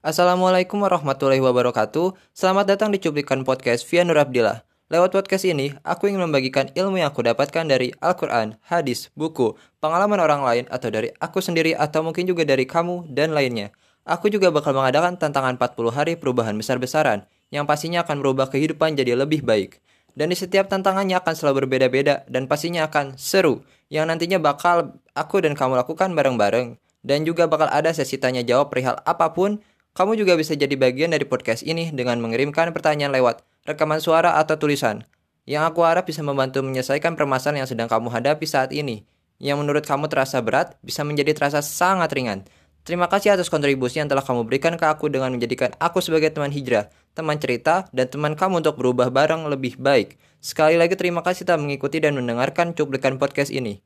Assalamualaikum warahmatullahi wabarakatuh. Selamat datang di cuplikan podcast Via Nur Abdillah. Lewat podcast ini, aku ingin membagikan ilmu yang aku dapatkan dari Al-Quran, hadis, buku, pengalaman orang lain, atau dari aku sendiri, atau mungkin juga dari kamu dan lainnya. Aku juga bakal mengadakan tantangan 40 hari perubahan besar-besaran, yang pastinya akan merubah kehidupan jadi lebih baik. Dan di setiap tantangannya akan selalu berbeda-beda, dan pastinya akan seru, yang nantinya bakal aku dan kamu lakukan bareng-bareng. Dan juga bakal ada sesi tanya jawab perihal apa pun kamu juga bisa jadi bagian dari podcast ini dengan mengirimkan pertanyaan lewat rekaman suara atau tulisan, yang aku harap bisa membantu menyelesaikan permasalahan yang sedang kamu hadapi saat ini. Yang menurut kamu terasa berat, bisa menjadi terasa sangat ringan. Terima kasih atas kontribusi yang telah kamu berikan ke aku dengan menjadikan aku sebagai teman hijrah, teman cerita, dan teman kamu untuk berubah bareng lebih baik. Sekali lagi terima kasih telah mengikuti dan mendengarkan cuplikan podcast ini.